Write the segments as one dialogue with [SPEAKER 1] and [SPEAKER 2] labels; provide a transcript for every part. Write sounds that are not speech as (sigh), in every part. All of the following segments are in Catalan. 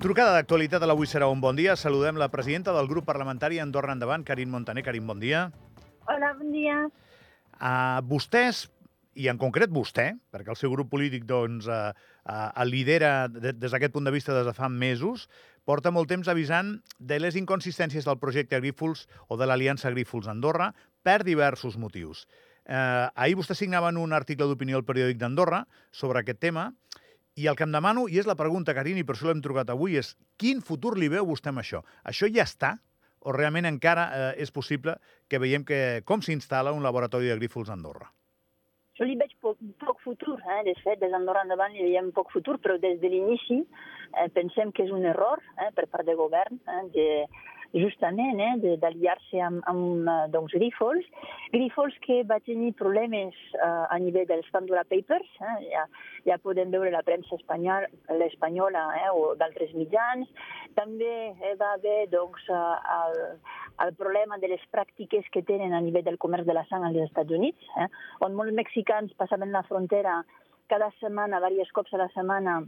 [SPEAKER 1] Trucada d'actualitat a l'Avui serà un bon dia. Saludem la presidenta del grup parlamentari Andorra Endavant, Carin Montaner. Carin, bon dia.
[SPEAKER 2] Hola, bon dia.
[SPEAKER 1] Uh, vostès, i en concret vostè, perquè el seu grup polític doncs, uh, uh, lidera de, des d'aquest punt de vista des de fa mesos, porta molt temps avisant de les inconsistències del projecte Agrífols o de l'Aliança Agrífols Andorra per diversos motius. Uh, ahir vostè signaven un article d'opinió al periòdic d'Andorra sobre aquest tema i el que em demano, i és la pregunta, Carini, per això l'hem trucat avui, és quin futur li veu vostè amb això? Això ja està? O realment encara eh, és possible que veiem que com s'instal·la un laboratori de grífols a Andorra?
[SPEAKER 2] Jo li veig poc, poc futur, eh? de fet, des d'Andorra endavant li veiem poc futur, però des de l'inici eh, pensem que és un error eh, per part del govern eh, de, justament eh, d'aliar-se amb, amb eh, doncs, Grifols. Grifols que va tenir problemes eh, a nivell dels Pandora Papers, eh, ja, ja podem veure la premsa espanyola eh, o d'altres mitjans. També eh, va haver doncs, eh, el, el problema de les pràctiques que tenen a nivell del comerç de la sang als Estats Units, eh, on molts mexicans passaven la frontera cada setmana, diversos cops a la setmana,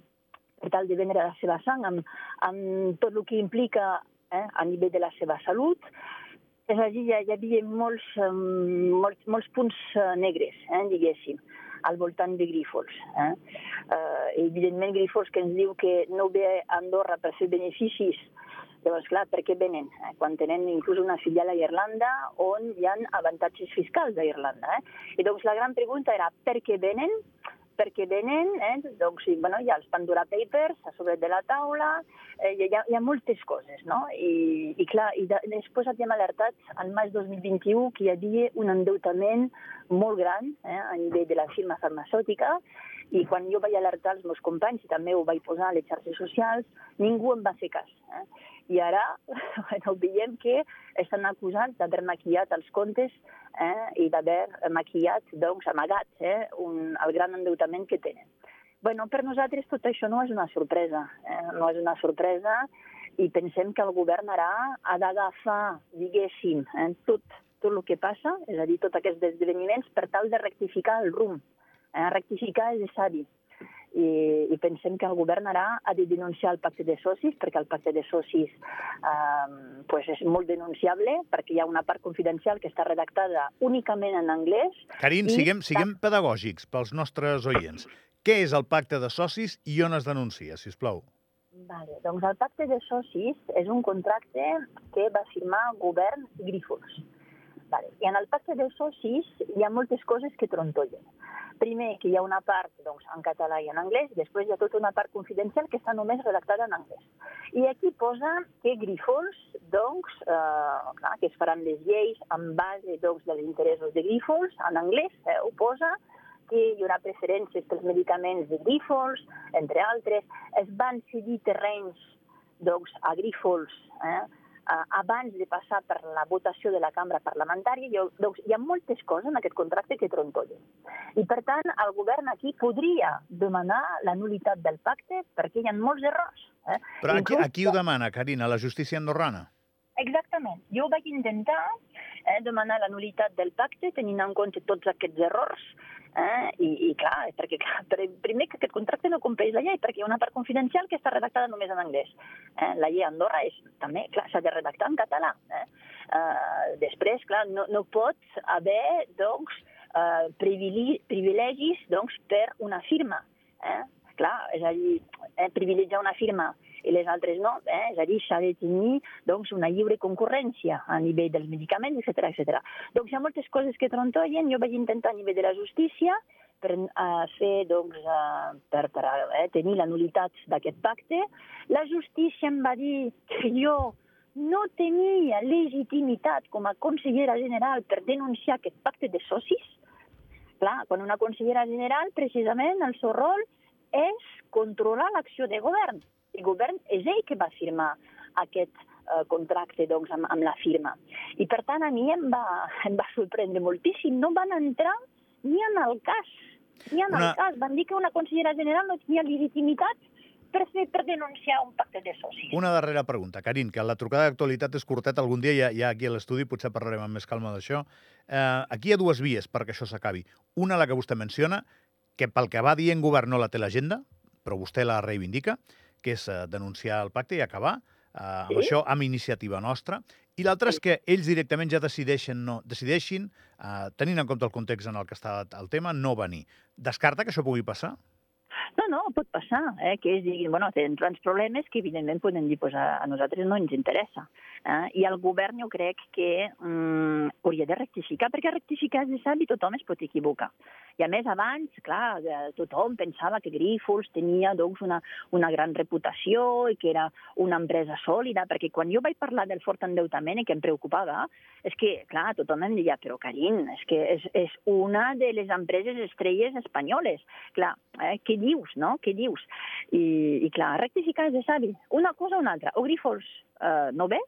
[SPEAKER 2] per tal de vendre la seva sang, amb, amb tot el que implica eh, a nivell de la seva salut. És a dir, hi, hi havia molts, molts, molts punts uh, negres, eh, diguéssim, al voltant de Grífols. Eh. Uh, evidentment, Grífols que ens diu que no ve a Andorra per fer beneficis, Llavors, clar, per què venen? Eh? Quan tenen inclús una filial a Irlanda on hi ha avantatges fiscals a Irlanda. Eh? I doncs la gran pregunta era per què venen? Perquè venen, eh, doncs, i, bueno, hi ha els Pandora Papers a sobre de la taula, eh, hi, ha, hi ha moltes coses, no? I, i clar, i de, després havíem alertat al maig 2021 que hi havia un endeutament molt gran eh, a nivell de la firma farmacèutica i quan jo vaig alertar els meus companys i també ho vaig posar a les xarxes socials, ningú em va fer cas. Eh? I ara (laughs) bueno, veiem que estan acusats d'haver maquillat els comptes eh? i d'haver maquillat, doncs, amagat eh? un, el gran endeutament que tenen. bueno, per nosaltres tot això no és una sorpresa, eh? no és una sorpresa i pensem que el govern ara ha d'agafar, diguéssim, eh? tot, tot el que passa, és a dir, tots aquests esdeveniments, per tal de rectificar el rumb. Eh? Rectificar és savi i, i pensem que el govern ara ha de denunciar el pacte de socis, perquè el pacte de socis eh, pues és molt denunciable, perquè hi ha una part confidencial que està redactada únicament en anglès.
[SPEAKER 1] Carin, i... siguem, siguem pedagògics pels nostres oients. Què és el pacte de socis i on es denuncia, si us plau?
[SPEAKER 2] Vale, doncs el pacte de socis és un contracte que va firmar govern i Grífols. Vale. I en el pacte de socis hi ha moltes coses que trontollen primer que hi ha una part doncs, en català i en anglès, després hi ha tota una part confidencial que està només redactada en anglès. I aquí posa que Grifols, doncs, eh, clar, que es faran les lleis en base doncs, dels interessos de Grifols, en anglès eh, ho posa, que hi haurà preferències pels medicaments de Grifols, entre altres. Es van cedir terrenys doncs, a Grifols, eh, eh, abans de passar per la votació de la cambra parlamentària, hi ha, doncs, hi ha moltes coses en aquest contracte que trontollen. I, per tant, el govern aquí podria demanar la nulitat del pacte perquè hi ha molts errors.
[SPEAKER 1] Eh? Però aquí, Inclús... aquí ho demana, Carina, la justícia andorrana?
[SPEAKER 2] Exactament. Jo vaig intentar eh, demanar la nulitat del pacte tenint en compte tots aquests errors Eh? I, I clar, perquè clar, primer que aquest contracte no compleix la llei, perquè hi ha una part confidencial que està redactada només en anglès. Eh? La llei a Andorra és, també, clar, s'ha de redactar en català. Eh? Uh, després, clar, no, no pot haver, doncs, uh, privilegis, doncs, per una firma. Eh? Clar, és a dir, eh, privilegiar una firma i les altres no. Eh? És a dir, s'ha de tenir doncs, una lliure concurrència a nivell dels medicaments, etc etc. Doncs hi ha moltes coses que trontollen. Jo vaig intentar a nivell de la justícia per uh, fer, doncs, uh, per, per uh, tenir la nulitat d'aquest pacte. La justícia em va dir que jo no tenia legitimitat com a consellera general per denunciar aquest pacte de socis. Clar, quan una consellera general, precisament, el seu rol és controlar l'acció de govern el govern és ell que va firmar aquest eh, contracte doncs, amb, amb la firma. I per tant a mi em va, (laughs) em va sorprendre moltíssim. No van entrar ni en el cas. Ni en una... el cas. Van dir que una consellera general no tenia legitimitat per, fer, per denunciar un pacte de socis.
[SPEAKER 1] Una darrera pregunta, Carin, que la trucada d'actualitat és curteta. Algun dia ja, ja aquí a l'estudi potser parlarem amb més calma d'això. Eh, aquí hi ha dues vies perquè això s'acabi. Una, la que vostè menciona, que pel que va dir en govern no la té l'agenda, però vostè la reivindica, que és eh, denunciar el pacte i acabar eh, amb
[SPEAKER 2] Sí.
[SPEAKER 1] això, amb iniciativa nostra. I l'altre és que ells directament ja decideixen, no, decideixin, eh, tenint en compte el context en el que està el tema, no venir. Descarta que això pugui passar?
[SPEAKER 2] No, no, pot passar, eh, que ells diguin, bueno, tenen tants problemes que evidentment poden dir, pues a, a nosaltres no ens interessa. Eh? I el govern jo crec que mm, hauria de rectificar, perquè rectificar és sabi tothom es pot equivocar. I a més, abans, clar, eh, tothom pensava que Grífols tenia doncs, una, una gran reputació i que era una empresa sòlida, perquè quan jo vaig parlar del fort endeutament i que em preocupava, és que, clar, tothom em deia, però Carin, és que és, és una de les empreses estrelles espanyoles. Clar, eh, què dius, no? Què dius? I, i clar, rectificar és de savi. Una cosa o una altra. O Grífols eh, no ve,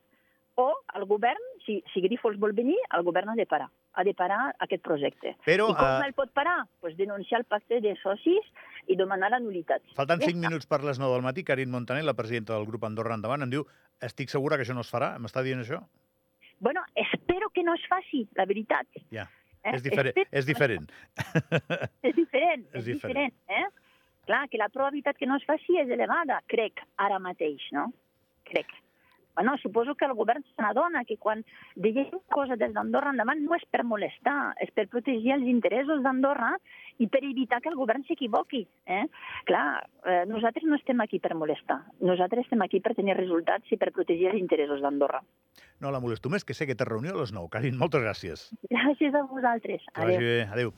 [SPEAKER 2] o el govern, si, si Grífols vol venir, el govern ha de parar. Ha de parar aquest projecte.
[SPEAKER 1] Però,
[SPEAKER 2] I com
[SPEAKER 1] eh,
[SPEAKER 2] el pot parar? Pues denunciar el pacte de socis i demanar la nulitat.
[SPEAKER 1] Falten
[SPEAKER 2] Ja
[SPEAKER 1] 5
[SPEAKER 2] està.
[SPEAKER 1] minuts per les 9 del matí. Karin Montaner, la presidenta del grup Andorra Endavant, em diu estic segura que això no es farà. M'està dient això?
[SPEAKER 2] Bueno, espero que no es faci, la veritat.
[SPEAKER 1] Ja.
[SPEAKER 2] Eh?
[SPEAKER 1] És, diferent,
[SPEAKER 2] Espero
[SPEAKER 1] és diferent. (laughs)
[SPEAKER 2] És diferent,
[SPEAKER 1] És diferent.
[SPEAKER 2] eh? Clar, que la probabilitat que no es faci és elevada, crec, ara mateix, no? Crec. Bueno, suposo que el govern se n'adona que quan una cosa des d'Andorra endavant no és per molestar, és per protegir els interessos d'Andorra i per evitar que el govern s'equivoqui. Eh? Clar, eh, nosaltres no estem aquí per molestar, nosaltres estem aquí per tenir resultats i per protegir els interessos d'Andorra.
[SPEAKER 1] No la molesto més, que sé que té reunió a les 9. Karin, moltes gràcies.
[SPEAKER 2] Gràcies a vosaltres. Adéu.
[SPEAKER 1] Adéu.